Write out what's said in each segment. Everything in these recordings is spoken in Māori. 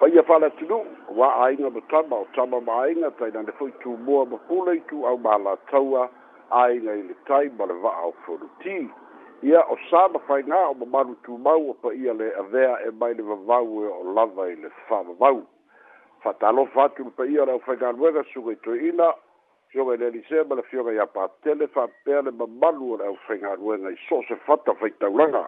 paia faalatunuu ua aiga ma tama o tama ma aiga tainane foi tumua ma pule i tu au malataua aiga i le tai ma le va'ao folutī ia o sa ma faigā o mamalu tumau o paia le avea e mai le vavau e o lava i le fafavau faatalofa atu le paia o le au faigaluega suga i toeina fioga i le alise ma le fioga iā patele faapea le mamalu o le au faigaluega i so se fata faitaulaga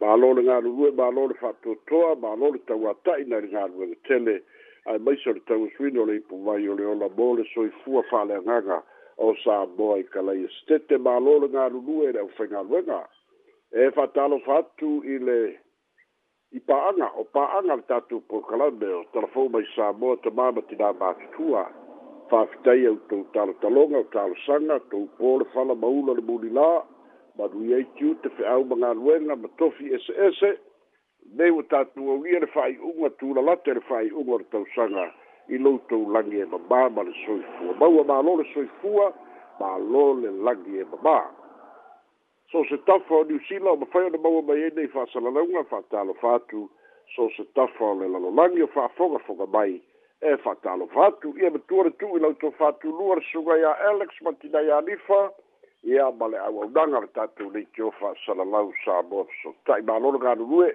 ba lolo malo le galulue malo le faatoatoa malo le tauata'i nai le galue le tele ae maiso le tauasuina o le ipuvai o le ola fa le soifua fa'aleagaga o sa moa i kalai estete malo le galulue nga aufaigaluega e fa fa'atalofa atu i le i pa'aga o pa'aga le tatou porokalame o talafou mai sa moa tamā ma ba tinā matutua fa'afitai au tou talotaloga o talosaga tu pō le fala maula le mulilā maruiaitiu te fe'au magaluega ma tofi ese'ese leu e tatuauia le fa'ai'uga tulalate le fa'ai'uga o le tausaga i loutou lagi e mamā ma le soifua maua mālō le soifua mālō le lagi e mamā so se tafa o niusila o mafai ona maua mai ai e nei fa'asalalauga fa'atalofa atu so se tafa o le lalolagi o fa'afogafoga mai e fa'atalofa atu ia matua le tu'u i lautou fa'atulua le sugai a alex ma tinai alifa ia ma le auaunaga le tatou leitio fa'asalalausa samoa fesoota'i mālō galulue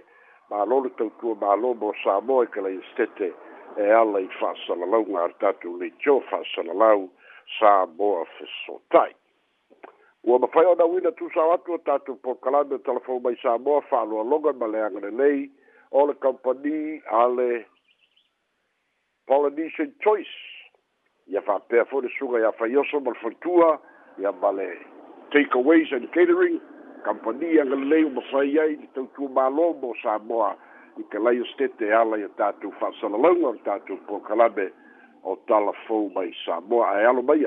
mālō le tautua mālō mo samoa i ka lai estete e ala i fa'asalalauga le tatou leitio fa'asalalau samoa fesoota'i ua mafai ona uina tusao atu o tatou polokalame o talafou mai samoa fa'aloaloga ma le agalelei o le kampani a le polynesian choice ia fa'apea fo'i le suga iā faioso ma le faitua ia ma le takeaways and catering company and the lay of say yeah the two two malo mo sa mo i ke lay stete ala ya ta tu fa sa lo ngor ta tu po kalabe o ta la fo mai sa mo ai alo mai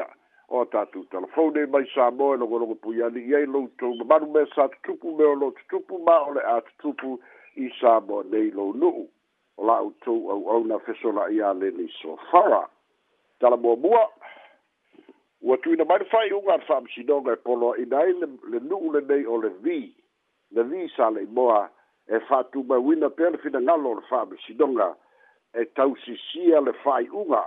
o ta tu ta la fo de mai sa mo no go go pu ya ni ye lo tu ba ru me sa tu pu me lo tu pu ma o le a tu pu i sa mo de lo nu o la o tu o o na fe so la ya le ni so fa ta la bo bo ua tuina mai le faiʻuga a le faamasinoga e polo aʻina ai le nuu lenei o le vi le vi sa leʻi moa e faatumauina pea le finagalo o le faamasinoga e tausisia le faiʻuga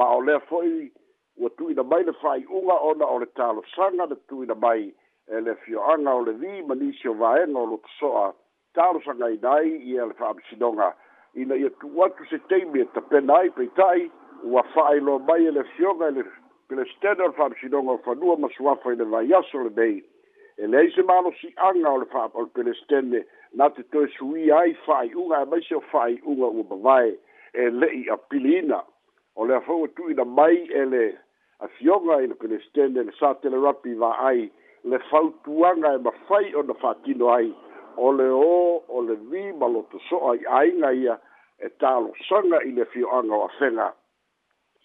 ma o lea fo'i ua tuina mai le faiʻuga ona o le talosaga le tuina mai e le fioaga o le vi ma nisi o vaega o loto soa talosagaina ai ia e le faamasinoga ina ia tuu atu se teimi e tapena ai peita'i ua fa'ailoa mai e le fioga e le pele stede o faapisinoga o fanua ma suafa i le vaiaso o lenei e leai se malosi'aga o le faapa le pele stene na te toe suia ai fa'ai'uga e mai se o fa'ai'uga ua mavae e le'i a piliina o lea fou atu'ina mai e le afioga i le pele stene le sa telerapi va'ai le fautuaga e mafai ona fa'atino ai o le ō o le vi ma lotoso'a i aiga ia e talosaga i le fio'aga o afega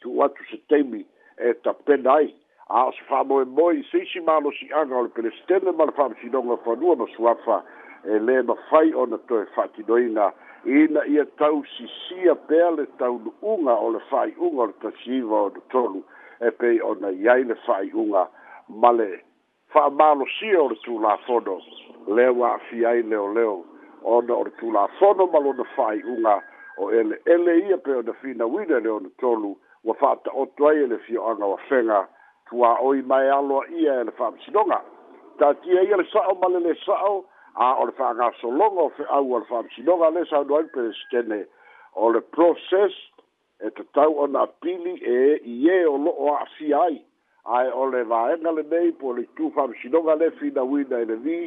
tu'u atu se taimi e ta penai a se fa mo e mo i se si malo si anga le pelestene mal fa si donga fa nu no suafa e le ma fai ona to e fati doina ina ia tau si sia pele tau unga o le fai unga o le tasiva o le tolu e pe ona iai le fai unga male fa malo si o le tula fono le wa fiai leo leo ona o le tula fono malo le fai unga o ele ele ia pe ona fina wina le o le tolu ua fa'ataoto ai e le fio'aga ua fega tuā'oi mae aloa ia e le fa'amasinoga tatia ia le sa'o ma le lē sa'o a o le fa'agasologa o fe'au o le fa'amasinoga le sa onoai pelesitene o le process e tatau ona apili e i ē o lo'o a'afia ai ae o le vaega lenei po le itū fa'amasinoga le finauina i e le vi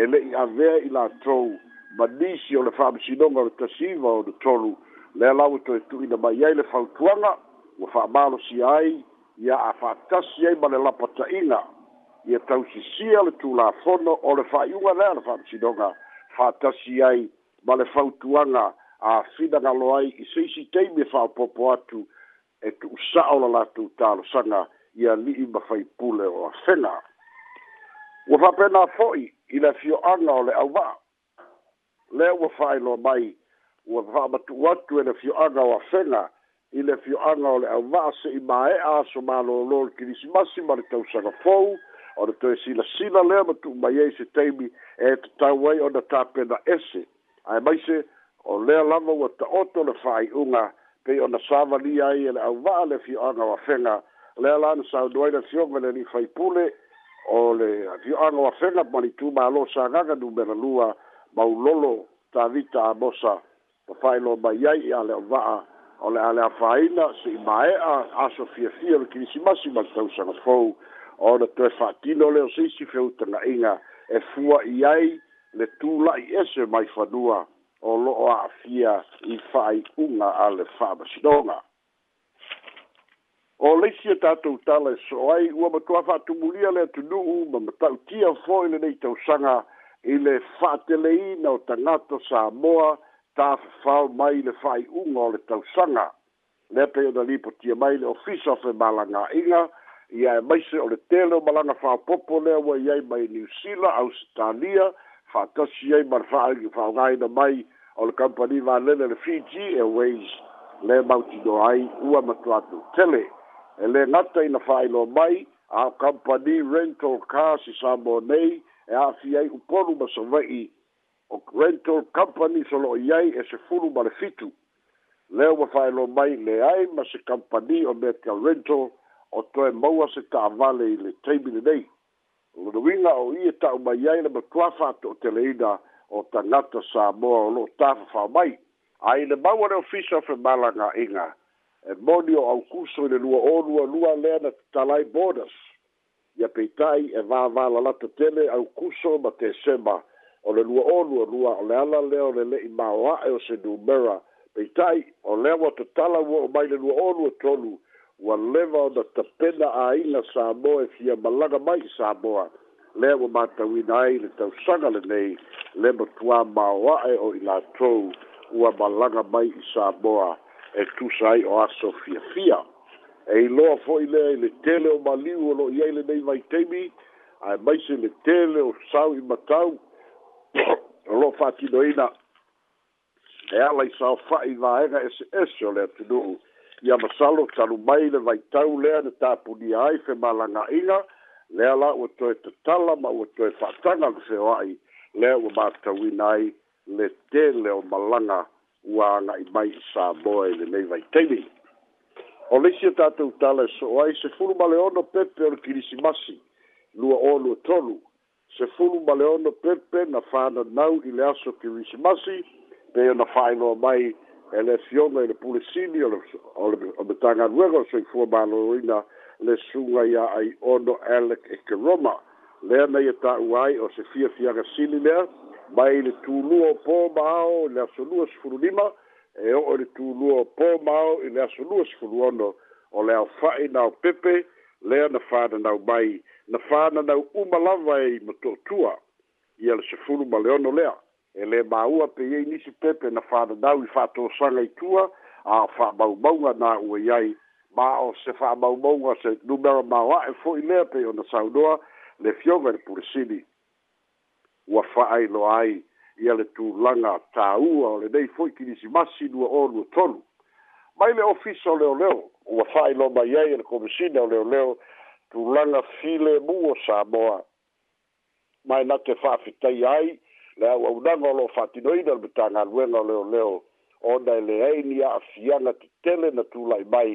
e le'i avea i latou ma nisi o le fa'amasinoga o le tasiva o le tolu lea lau e toe tu'uina mai ai le fautuaga ua fa'amalosi ai ia a fa'atasi ai ma le lapata'ina ia tausisia le tulafono o le fa'aiuga lea le fa'amasinoga fa'atasi ai ma le fautuaga afinagalo ai i seisi taimi e fa'aopoopo atu e tu'usa'o la latou talosaga ia li'i ma faipule o afena ua fa'apena fo'i i le fio'aga o le auma'a lea ua fa'ailoa mai ua fa'amatu'u atu e le fio'aga o afena i le fioaga o le auva'a se'i mae'a aso malōlō le kilisimasi ma le tausaga fou o le toe silasila lea ma tu'umai ai se taimi e tatau ai ona tapena ese ae maise o lea lava ua ta'oto le fa'ai'uga pei ona savalia ai e le auva'a le fioaga o afega lea la na saunu ai le fioga le ali faipule o le fioaga o afega ma nitu mālō sagaga numera lua maulolo tavita amosa ma fa'ailo mai ai ia le auva'a o le ale afaina se i maea aso fiafia le kilisimasi ma le tausaga fou o le toe fa'atino le o se isi feutaga'iga e fua i ai le tula'i ese mai fanua o lo'o a'afia i fa'ai'uga a le fa'amasinoga o le isi e tatou tala e so'o ai ua matua fa'atumulia le atunu'u ma mata'utia fo'i lenei sanga i le fa'ateleina o tagata sa moa tafafau mai le fa'aiʻuga o le tausaga lea pei ona lipotia mai le ofisa o femalagaʻiga ia e maise o le tele o malaga faapopo lea ua i ai mai niusila ausitalia fa'atasi ai ma le fa'aogāina mai o le kampani valele le fiji airways le mautino ai ua matua atu tele e lē gata ina fa'ailoa mai a o rental car si sa mo nei e a'afi ai upolu ma sava'i o rental company so lo yai e se fulu ma le fitu fai lo mai le ai ma se company o me rental o toe maua se ta avale i le teimile nei lo ruina o i e ta o mai yai na ma tuafa to te leida o ta ngata sa moa o lo tafa fa mai ai le maua le ofisa fe malanga inga e modio au kuso i le lua o lua lua lea na talai borders ia peitai e vāvāla lata tele au kuso ma te sema o le lua o lua lua o le ala lea o le le'i maoa'e o se numera peita'i o lea ua tatala ua o mai le lua o lua tolu ua leva ona tapena āila sa mo e fia malaga mai i sa moa lea ua matauina ai le tausaga lenei le matuā maoa'e o i latou ua malaga mai i sa moa e tusa ai o aso fiafia e iloa fo'i lea i le tele o maliu o lo'i ai lenei maitemi ae maise le tele o sau i matau lo fa ti do ina e ala sa fa i va era es es o le ti do ia ma salo salu mai le vai tau le de ta pu di ai fe malanga ina le ala o to e tala ma o to e fa tanga se o ai le o ma ta wi nai le te le o malanga wa na i mai sa boy le nei vai tevi o le si ta tu tala e so ai se fu ma le ono pepe o kirisimasi lua o lo tolu se fulu ma leono pepe na fana nau i le aso ki risimasi pe o na whaino mai e le fionga i le pulisini o le tanga nuego so i fua maloina le sunga ia ai ono alec e ke roma lea nei e tau ai o se fia fia ga sili lea mai le tūlua o pō maao i le aso lua si fulu lima e o le tūlua o pō maao i le aso lua si fulu ono o le au whaina o pepe lea na whaina nau mai i na fana na uma lava e mato tua e ela se furu ma leono lea ele ma ua pe ye nisi pepe na fana dau i fato sanga i tua a fa bau bau na ua yai ma o se fa bau bau se numero ma wa e fo i lea pe ona saudoa le fiover pur sili ua fa ai lo ai i ele tu langa ta ua ole nei fo i kinisi masi nua onu tolu mai le ofiso leo leo ua fa ai lo e ma yai ele komisina leo leo tulaga file mu o samoa mae na te fa'afitai ai le auaunaga o loo fa'atinoina lema tagaluega o leoleo ona e leai ni a'afiaga tetele na tula'i mai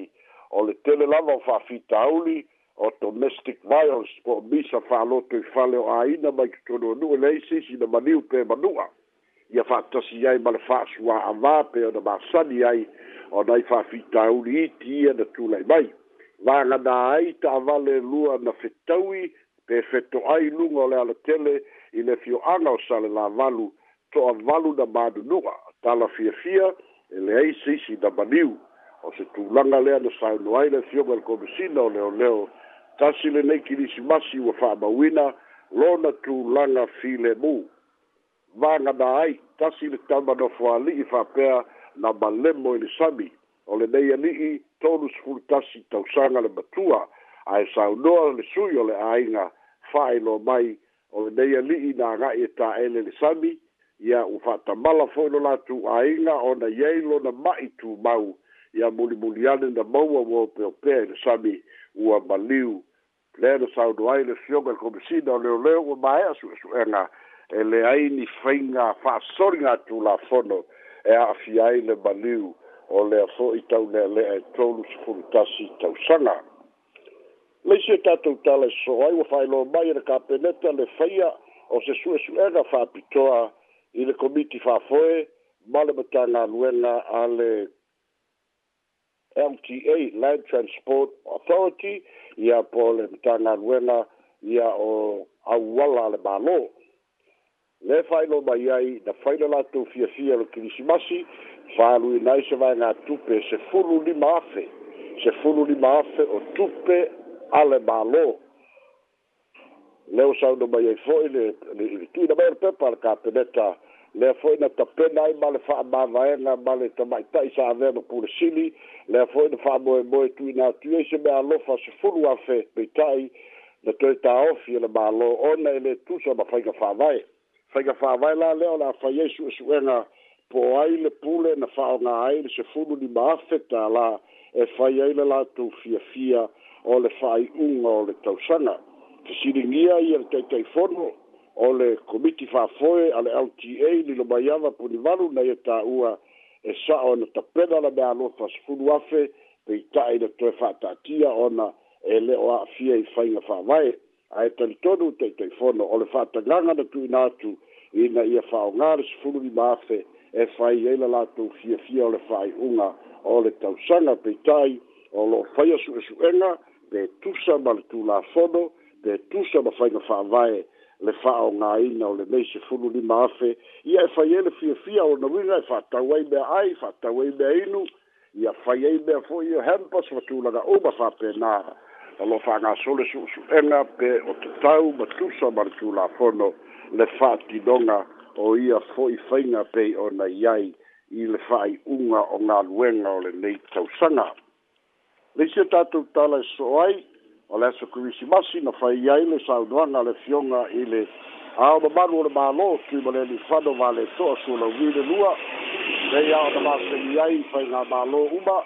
o le tele lava o fa'afitauli o domestic violence po o misa fa'aloto i fale o āina mai totonuanu'u e leai sisi na maniu pe manu'a ia fa'atasi ai ma le fa'asuā'avā pe ona masani ai ona i fa'afitauli iti ia na tula'i mai vagana ai taavale lua na fetaui pe fetoai luga o le alatele i le fioaga o sale lavalu toavalu na madunuga talafiafia e leai se isi namaniu o se tulaga lea na saono ai le fioga i le komisina o leoleo tasi lenei kilisimasi ua fa'amauina lona tulaga filemu vagana ai tasi le tamanofoali'i fa apea na malemo i le sami o le nei ali'i tolu sefulu tasi tausaga le matua ae saunoa le sui o le āiga fa'ailoa mai o le nei ali'i na aga'i e taele le sami ia ua fa'atamala fo'i lo latu āiga ona iai lona ma'i tumau ia mulimuli ane na maua ua opeopea i le sami ua maliu lea na saudo ai le fioga le komisina o leoleo ua mae asuʻesuʻega e leai ni faiga fa'asoliga atulafono e a'afia ai le maliu o lea fo'i tau lea lea e tolu sefulu tasi tausaga leisi e tatou tala e soai ua faailoa mai e le kapeneta le faia o se suʻesuʻega faapitoa i le komiti faafoe ma le matagaluega a le lta land transport authority ia po le matagaluega ia o auala a le malō le failo mai ai na failo la tu fia fia lo kirisimasi falu i nai se vai ngā tupe se fulu li maafe se fulu li maafe o tupe ale malo leo saundo mai ai foi le tina mai le pepa le kapeneta le foi na tapena ai male faa mavaenga male tamaita isa avea no pura sili le foi na faa moe moe tui nga tui se mea lofa se fulu afe peitai na toi taofi le malo ona ele tusa ma faiga faa vaenga faiga fa'avae la lea o le afaia i su'esu'ega po ai le pule na fa'aoga ai le sefulu lima afe tālā e fai ai le latou fiafia o le fa'ai'uga o le tausaga fesiligia ia le taitaifono o le komiti fa'afoe a le lta lilo mai ava punivalu na ia tā'ua e, e sa'o na tapena la mea alofa sefulu afe peita'i le toe fa ata'atia ona e le'o a'afia i faiga fa'avae ae talitonu te itaifono o le fa'ataganga na tuina atu ina ia fa'aogale sefulu lima afe e fai ai le latou fiafia o le fa'ai'uga o le tausaga peitai o lo'o faia su'esu'ega pe tusa ma le tulafono pe tusa ma faiga fa'avae le fa'aaogāina o le mei sefulu lima afe ia e fai ai le fiafia o nauiga e fa'atau ai mea ai fa'atau ai mea inu ia fai ai mea fo'i o hempas fatulaga uma fa'apenā alo fanga sole su su enga pe o tau matusa martula fono le fati donga o ia foi fainga pe o na yai i le fai unga o ngā luenga o le nei tau sanga. Lise tātou tāla so ai, o le aso kuisi masi na fai iai le saunuanga le fionga i le aoma maru o le mālo ki mo le ni whano wā le toa su la wile lua, le i aoma maru se iai fai ngā mālo uma,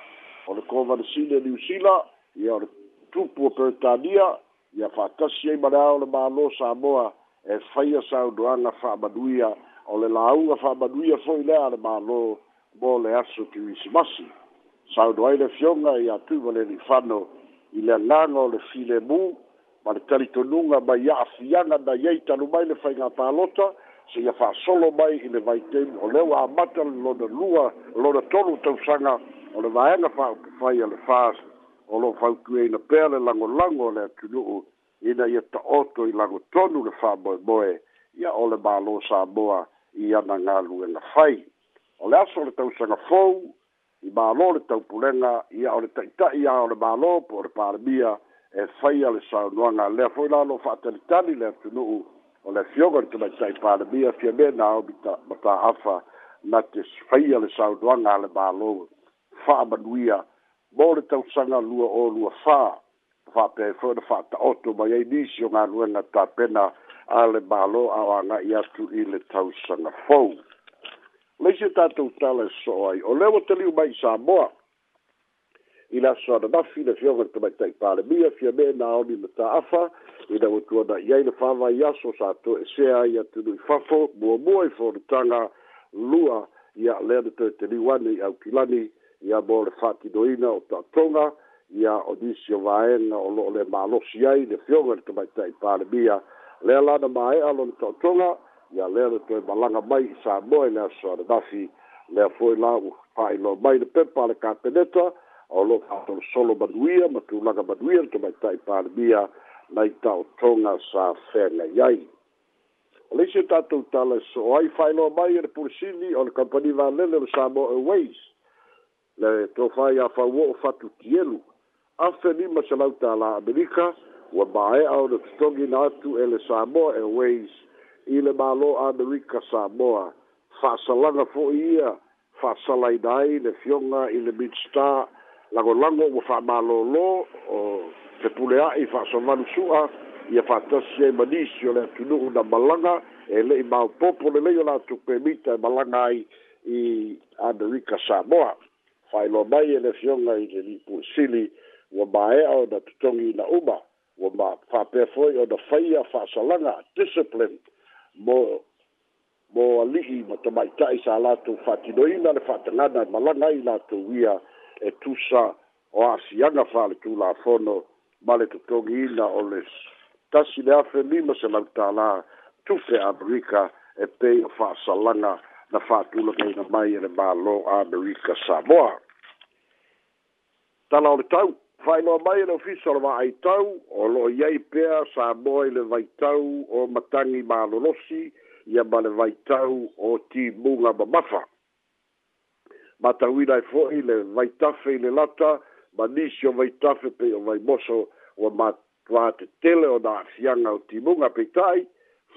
o le kovana sine ni usila, i aoma tupu o Pertania, ia whakasi ei mara o le mālo Samoa, e whaia sauduanga whaamaduia, o le launga whaamaduia fwoi lea le mālo, mō le aso ki wisimasi. Sauduai le fionga i atu ma le rifano, i le ngā o le file mū, ma le taritonunga ma ia afianga na iei tanu mai le whainga pālota, se ia wha solo mai i le vaitem, o leo a mata lona lua, lona tolu tausanga, o le vaenga whaia le fast, o lo fa ku e na pele lango lango le tu lu ina ia ta oto i lango tonu le fa boe boe ia ole ba lo sa boa ia na nga lu e na fai o le aso le tau sanga fou i ba lo le tau pulenga ia ole ta ita ia ole ba lo po e le pa bia e fai ale sa noanga le foi la lo fa telitani le tu lu o le fiogo le tumai tai pa le bia fia me na o bita mata hafa na te fai ale sa noanga le ba lo fa abaduia ia mo le tausaga lua o lua fā faapea e foi ona faataoto mai ai nisi o galuega tapena a le mālō ao agaʻi atu i le tausaga fou laisi tatou tala e soo ai o lea ua taliu mai sa moa i le aso ananafi le fioga le tamaitaʻi palemia fia me na aoni na taafa ina ua tuanaʻi ai le fāvai aso satou esea ai atu nui fafo muamua i folitaga lua ia lea na toe taliu ane i aukilani ia mo le fa'atinoina o ta'atoga ia o nisi o vaega o lo'o le malosi ai le fioga le tamaita i palemia lea lana mae'a lona ta'atoga ia lea le toe malaga mai i sa moa i le aso alenafi lea foi la u fa'ailoa mai le pepa a le kapeneta o lo'o fa'atolosolo manuia ma tulaga manuia le tamaita i palemia nai ta'otoga sa fegai ai o le isi o tatou tala e so'o ai fa'ailoa mai e le pulesili o le kompani valele o le sa moa airways le to fai a fa wo fa tu kielu a fe ni ma sa lauta la america wa ba e au de stogi na tu ele sa mo e ways i le ba lo a de rica sa mo fa sa la na fo ia fa sa la dai le fionga i le beach sta la go lango wo fa ba lo lo o te pulea i fa so manu sua i fa to se manisio le tu no da balanga e le ba popolo le yo la tu pemita balanga i i a de rica sa failo mai e le fionga i le lipu sili wa maea o na tutongi na uma wa ma whapefoi o na whaia whasalanga discipline mo mo alihi ma ta mai tai sa lātou whatinoina le whatangana malanga i lātou ia e tusa o asianga wha le tūla fono ma le tutongi ina o le tasi le afe lima se lau tālā tufe abrika e pei o whasalanga e na fa'atula kaina mai ele mālō amerika samoa tala o le tau fa'ailoa mai ele ofisa o le va'aitau o lo iai pea samoa i le vaitau o matagi mālolosi ia ma le tau o ti timuga mamafa matauina e fo'i le vaitafe i le lata ma nisi o vaitafe pei o vaimoso ua matuā tetele o na afiaga o timuga peita'i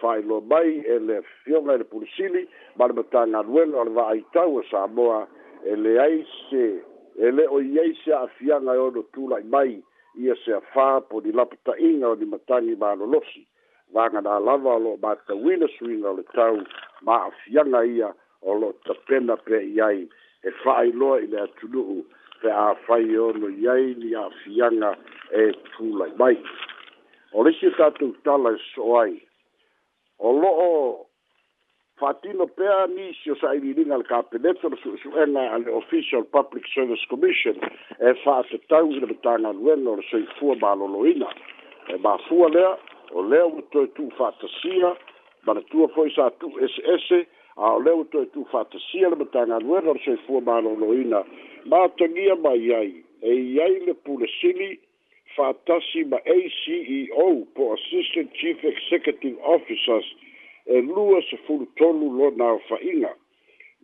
failo mai e le fioga i le pulisili ma le matagaluela o le va'aitau e samoa e leai se e le o iai se a'afiaga e ono tula'i mai ia se afā po ni lapata'iga o ni matagi malolosi vagana lava o lo'o matauina suiga o le tau ma a'afiaga ia o lo'o tapena pea i ai e fa'ailoa i le atunu'u pe afai e ono iai ni a'afiaga e tula'i mai o lesi e tatou tala e so'o ai o loo fatino pea nisi o saʻililiga le kapeleto le suʻesuʻega a le official public service commission e faatetau i le matagaluega o le soifua maloloina e mafua lea o lea ua toe tu faatasia ma le tua foʻi sa tuu eseese a o lea ua toe tu faatasia le matagaluega o le soifua maloloina ma tagia mai ai e iai le pulesili fatasi ma ACEO po Assistant Chief Executive Officers e lua se fulu tonu lo na fainga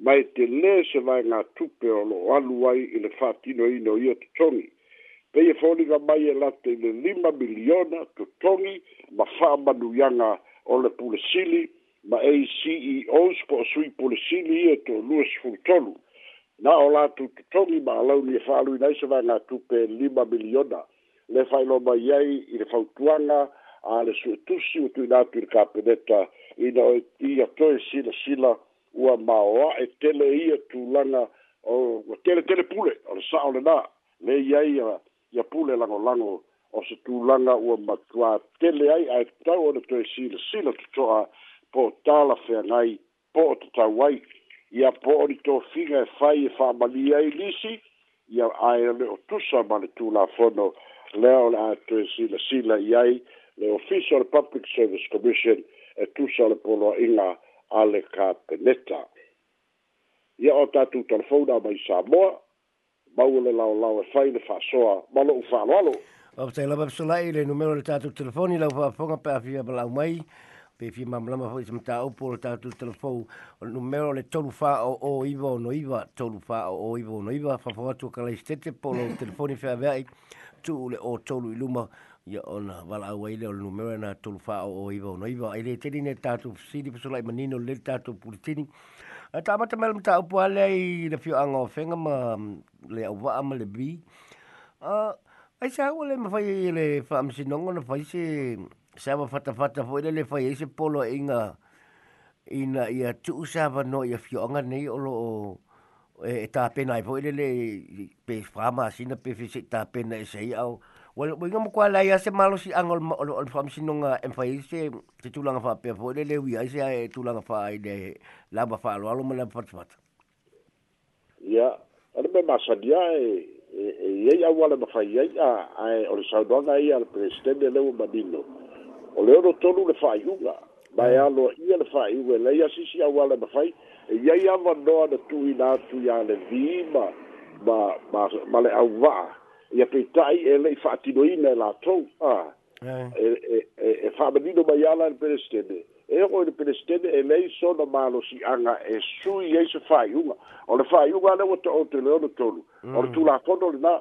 ma e te le se vai ngā tupe o lo aluai i le fatino ino i te tongi. Pei e fōniga mai e late le lima miliona to tongi ma whāmanu yanga o le pulesili ma ACEOs po a sui pulesili i e to lua se fulu tonu. Na o lātu to tongi ma alau ni e whālui nei se vai ngā tupe e lima miliona le failo mai ye i le fautuanga a le su tusi o tu natu i le kapeneta i na o i a toi sila sila ua maoa e tele i a tūlanga o tele tele pule o le sao le nā le i ai i a pule lango lango o se tūlanga ua matua tele ai a e tau o le toi sila la tu toa po la fea ngai po o tatau ai i a po o ni tō finga e fai e whamali ai lisi i a aere o tusa ma le la fono o lea o le atoe silasila i ai le official public service commission e tusa o le poloaʻiga a le kapeneta ia o tatou telefona mai samoa mau le laolao e fai le faasoa ma loʻu faaloalo o fataila mapesolaʻi le numero le tatou telefoni lau faafoga pe afia ma lau mai pe fi mam mlama fo sim ta opo ta tu telefou o numero le tolu fa o o iva no iva tolu fa o o iva no iva fa fa tu kala istete po lo telefoni fa ve ai tu le o tolu i luma ia ona wala au ai le o numero na tolu fa o o iva no iva ai le tini ta tu sidi pesula i manino le ta tu pulitini a ta mata mele mta opo ale i le fio anga o fenga ma le au wa ama le bi a Aisa hawa le mawhai le whaamsinongo na whaise sa wa fata fata fo ile le fa ye se polo inga ina ia tu sa va no ia fio anga nei o lo e, e ta pena fo ile le pe fama sina pe fi ta pena e se ia wa wa inga mo kwa la ia se malo si angol o lo fam sino nga en fa ye se tu langa fa pe fo ile le wi ai se e tu langa fa ai de la ba fa lo alo mo le fa fa ya ale be masadia e e e ia wala ba fa ia ai e o le sa do ga ia le presidente le o badino o le ono tonu le faaiuga mae alo ia le faaiuga lai asisi auala mafai e iai avanoa na tuuina atu iā le vima ma ma ma le auva'a ia peita'i e le'i fa'atinoina e latou a e e fa'amanino e, e mai ala le pelestene e ho le pelestene e lei sono malosi'aga e sui ai e se faaiuga o le faaiuga ale ua to'outele ono tolu o le mm. tulakono lenā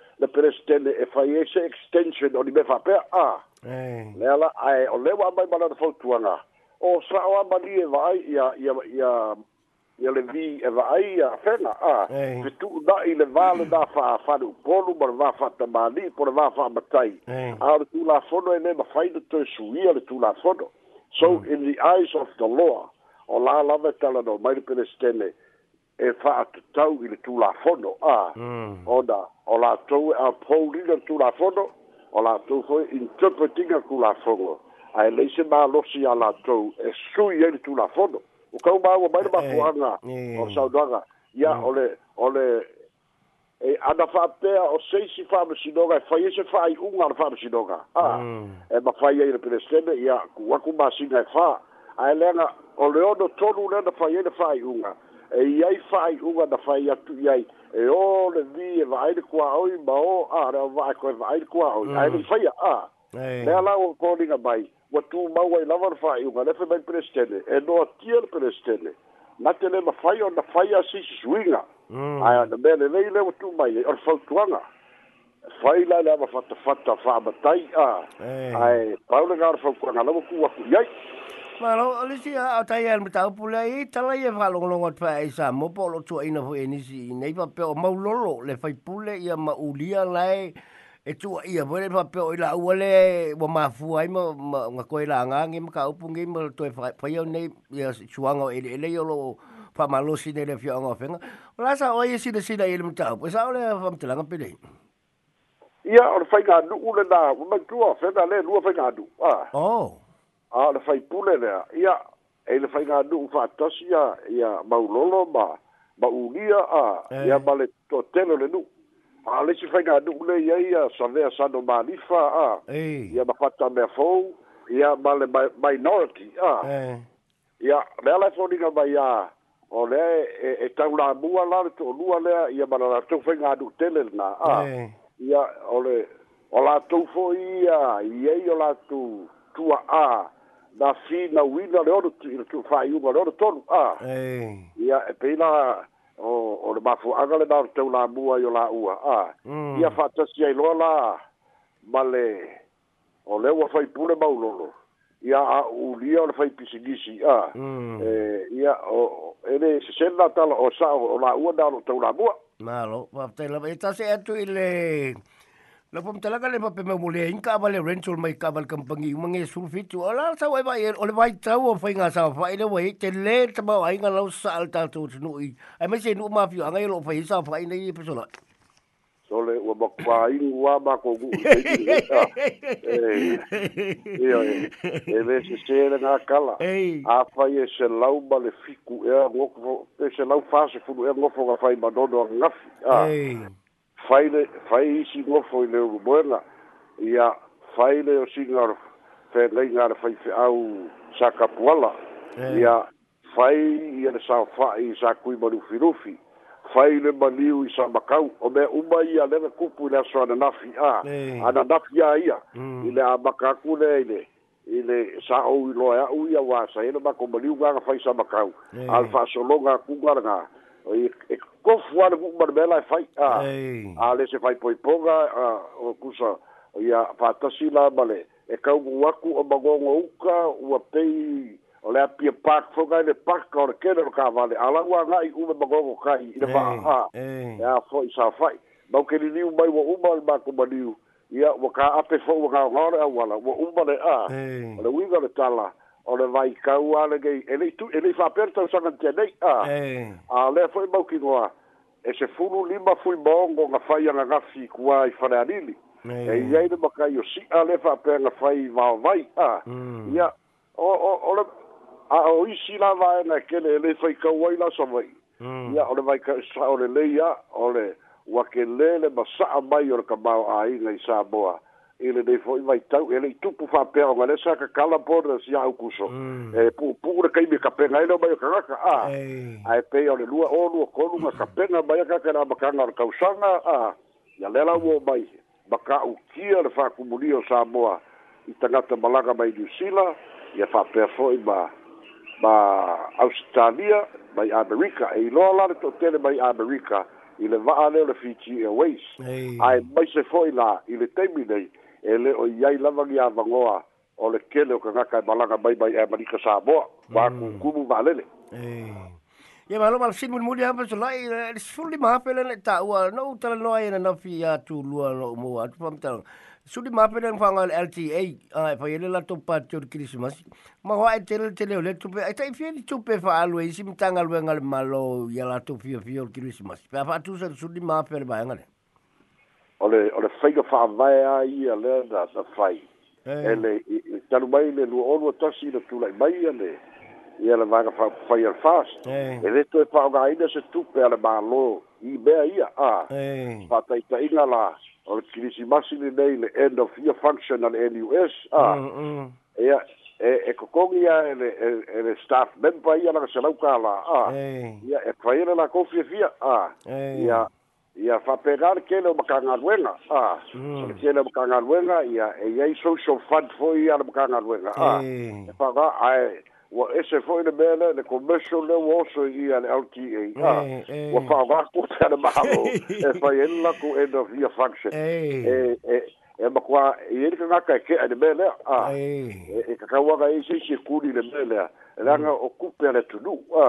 le presidente e fai ese extension o di me fa pe a ah. le ala ai o le wa mai mala de fol tuanga o sa o amba di e vai ia ia ia ia le vi e vai ia fena a ah. se tu da i le vale da fa fa du polu mar va fa ta mali por va fa matai a ah. tu la fono e me ma fai de to suia le tu la fono so mm. in the eyes of the law o la lava tala no mai de presidente e fa atatau i le tulafono a mm. ona o latou e apoulina tulafono o latou foi interpretinga kulafono ae lei se malosi a latou e sui ai le tulafono o kau maua mai le mafuaga o saunaga ia mm. o le o le e ana faapea o seisi faamasinoga e fai ese faaiʻuga a le faamasinoga a e mafai ai le pelesene ia kuaku masiga e fā ae leaga o le ono tolu lea na fai ai e le faaiʻuga e iai fa'ai uga na fai atu i e e e mm. ai e ō le vi e va'ai le kuā'oi ma ō areo va'a koe va'ai le kuā'oi ae le faia a lea la ua koliga mai ua tumau ai lava le fa'aiʻuga lefe mai pelesetele e noatia le pelesetele nate le mafai o na fai asisisuiga mm. ae ona mea lelei le ua tumai ai o le fautuaga fai la le amafatafata fa'amatai a ae paulega o le faukuaga lau a kuaku i Mano, olisi a tai e mata upule i tala i e wha longa longa tpa e sa mo po lo tua ina fu e nisi i nei pa peo mau lolo le fai pule i a ma ulia lai e tua i a vore pa peo i la ua le wa ma fua i ma ngā koe la ngā ngi maka upu ngi ma tue fai au nei i a suanga o ele ele i olo pa malosi nei le fio anga o fenga o la sa oi e sida sida i e mata upu e sa ole a fam tilanga pide i Ia, or fai ngā nu ule nā, unang tua, fenga le, lua fai ngā nu. Oh a le fai pule lea ia e le fai ganuu faatasi ia ia maulolo ma ma unia a eh. ia ma le toatele o le nuu a lesi fai ganuu lei ai ia savea sano malifa a ia ma fatamea fou ia ma le minority a eh. ia lea lae foniga mai a o lea e, e taulamua la le toʻolua lea ia ma la latou fai ganuu tele lenā a eh. ia o le o latou foʻi ia i ai o latou tua a na fi na wina le ono tu ina tu fai unga ah ono tonu a ia e o o le mafu anga le nao teo la mua yo la ua a mm. ia fatasi ai loa la ma o le ua fai pule maulolo ia a ulia o le fai pisigisi a mm. e, ia o ene se senda tala o sa o la ua te teo la mua malo va te la mai e tase atu ile la pom talaga le pape me mole in ka vale rental mai ka vale kampangi mange surfit ola sa vai vai ole vai tau o fainga sa vai le vai te le te ba vai nga lo sa alta tu tu i ai me se nu ma fi anga lo fai sa vai nei pe sola sole o ba kwa i wa ba ko gu e e e e se se le na kala a fai se lau ba le fiku e a ngoko e se lau fa se fu e ngoko ga fai ba do do ngaf ai faile fai isi ngofo i leo buena ia faile o singar fe leinga ar fai fe au saka puala yeah. ia fai ia le sao fai sa kui marufi rufi fai le maniu i sa makau o mea uma ia lele kupu i le aso ana nafi a yeah. ana nafi a ia mm. i le a makaku le i le i le sa au i loa au ia wasa ele mako maniu ganga fai sa makau yeah. alfa solonga kungaranga e ko fuar le buku barbela e fai a a le se fai poi poga a o kusa ia fata si la male e ka ugu waku o magongo uka ua pei o le apia pak foga e le pak o le kene o ka vale ala ua nga i ume magongo kai i le pa a a e a fo i sa fai mau ke li liu mai wa uma le mako maniu ia ua ka ape fo ua ngau ngore a wala ua uma le a le uiga le tala a o le vai kau ale gei ele tu ele fa perto sa ganti ale a e. a le foi mau ki noa e se funu lima fui bongo nga fai anga gafi kua i fare anili e. e i eile maka i o si a le fa per nga fai va vai a mm. ia o o o le a o isi la vai na kele ele fai kau ai la sa vai mm. ia o le vai kau sa o le leia o le wa ke lele ma sa mai o le kamau a inga i sa boa a ile e dei foi vai tau ele tupu fa pe ona le saka kala por da sia o kuso mm. e pu pu re kai me kapena ele bai ka e ka a a e pe o le lua o lua ko lua kapena bai ka ka na baka na ka usanga a ya le la wo bai baka u kia le fa ku muli o sa boa i tanga te malaga mai du sila ia fa pe foi ba ba australia bai america e lo la to tele bai america ile va ale le fiji airways ai mai se foi la ile temi nei ele o iai lava gi avagoa o le kele o kagaka e malaga mai mai e malika ba makukumu mm. valele ia malo malafini mulimuli apa solai e, le sululima ape lena e taʻua nou e tu ai nanafi tu tulua loo maua atu faamatalaga sululima ape lena faaga le lta fa faia e le to pa le christmas ma wa e tele le teleo le tupe ai taʻifia ni fa faaalu e isi matagaluega le malo ia latou fiofio o le kilisimasi pe a faatusa le sululima ape le vaega le ole ole faiga fa'avea ia lea na na fai e le talu mai le lua olu atasi na tula'i mai a le ia le vaga fai ale fast e lē toe fa'aogāina se tupe a le mālō i mea ia a fa'ataita'iga la o le kilisimasi lenei le end of year function a le nus a ia e e kokogi ia ele e, ele staff member ia laga selau kālā a ia e faia e le a ia fa'apegar kele o makagaluega a hmm. kele o makagaluega ia e eiai social fund fo'i ia le makagaluega a e fa'aga e ae ua ese fo'i le mea le le commercial le ua oso ia le lta a ua fa'aogako e, teale mahalo e fai ai lako end of year function e e e makua iai le kagaka e ke'a i le mea lea a e kakauaga ai seisi e kuli le mea lea e leaga o kupe a le tunu'u a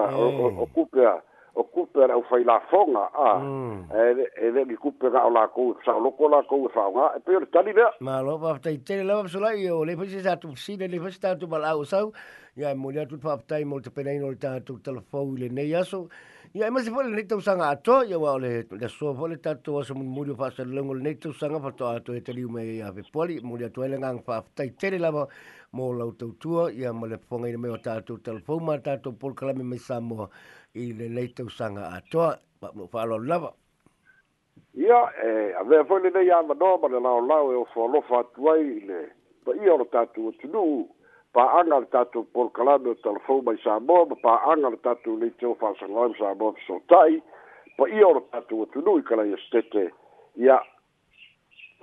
o kupe a o Cooper au fai la fonga mm. e e a e e ni Cooper au la ko sa lo ko la ko sa nga e pe tali ve ma lo va tai te le va sola io le fisi sa tu si le fisi sa tu bala au sa ya mo le tu fa tai mo te pe nei no le tu telefono le nei aso Ia e mase fole nei tau sanga ato, ia wa ole le so fole tato wa mun muru fa fasa lengol nei tau sanga fato ato e tali ume ia ve poli, muri ato ele fa aftai tere lava mō lau tau tua, ia ma le fonga ina me o tato telefo ma to pol kalame me samo i le nei tau sanga ato, pa mo fa alo lava. Ia, e, a vea fole nei ama no, ma le lao lao e o fo alofa atuai le, pa ia o tato o tunu, pa'anga le tatou porokalame o talafou mai samoa ma pa'anga le tatou leitou fa'asagalame samoa fesota'i pa ia o le tatou atunui kalaia setete ia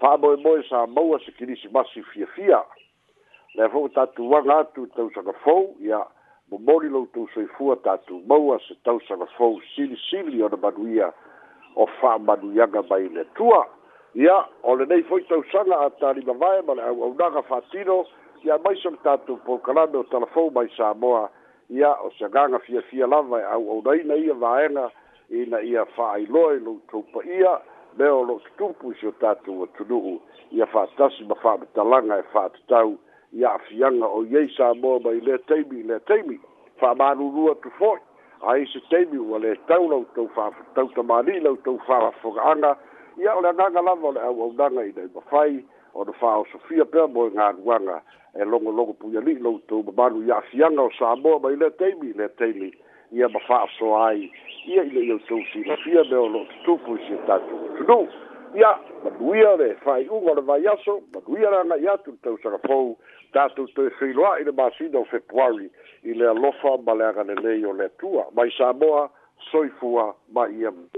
fa'amoemoe sa maua se kilisimasi fiafia le fo tatuaga atu tausagafou ia momoli loutou soifua tatou maua se tausagafou silisili ona manuia o fa'amanuiaga mai le tua ia o lenei foi tausaga a talimavae ma le au'aunaga fa'atino ia mai so le tatou pokalame o talafou mai sa moa ia o se agaga fiafia lava e auaunai na ia vaega ina ia fa'ailoa i loutou paia me o lo tutupu i seo tatou atunu'u ia fa'atasi ma fa'amatalaga e fa'atatau ia afiaga o iai sa moa mai lea taimi i lea taimi fa'amalūlū atu fo'i ai e se taimi ua lē tau lautou fa'afatau tamāli lautou fa'afoga'aga ia o le agaga lava o le auaunaga inai mafai au o na fao sofia pea mo ngā nuanga e longo longo puya li lo tu babanu ya fianga o sabo ba ile teimi le teimi ia ba fa so ai ia ile ile so si na fia be o lo tu fu si e tatu no ia ba duia le fai un o le vai aso ba duia la na ia tu tau sa fau tatu tu e fi loa ile ba si do februari ile alofa ba le aga le le tua ba i sabo soifua ba iam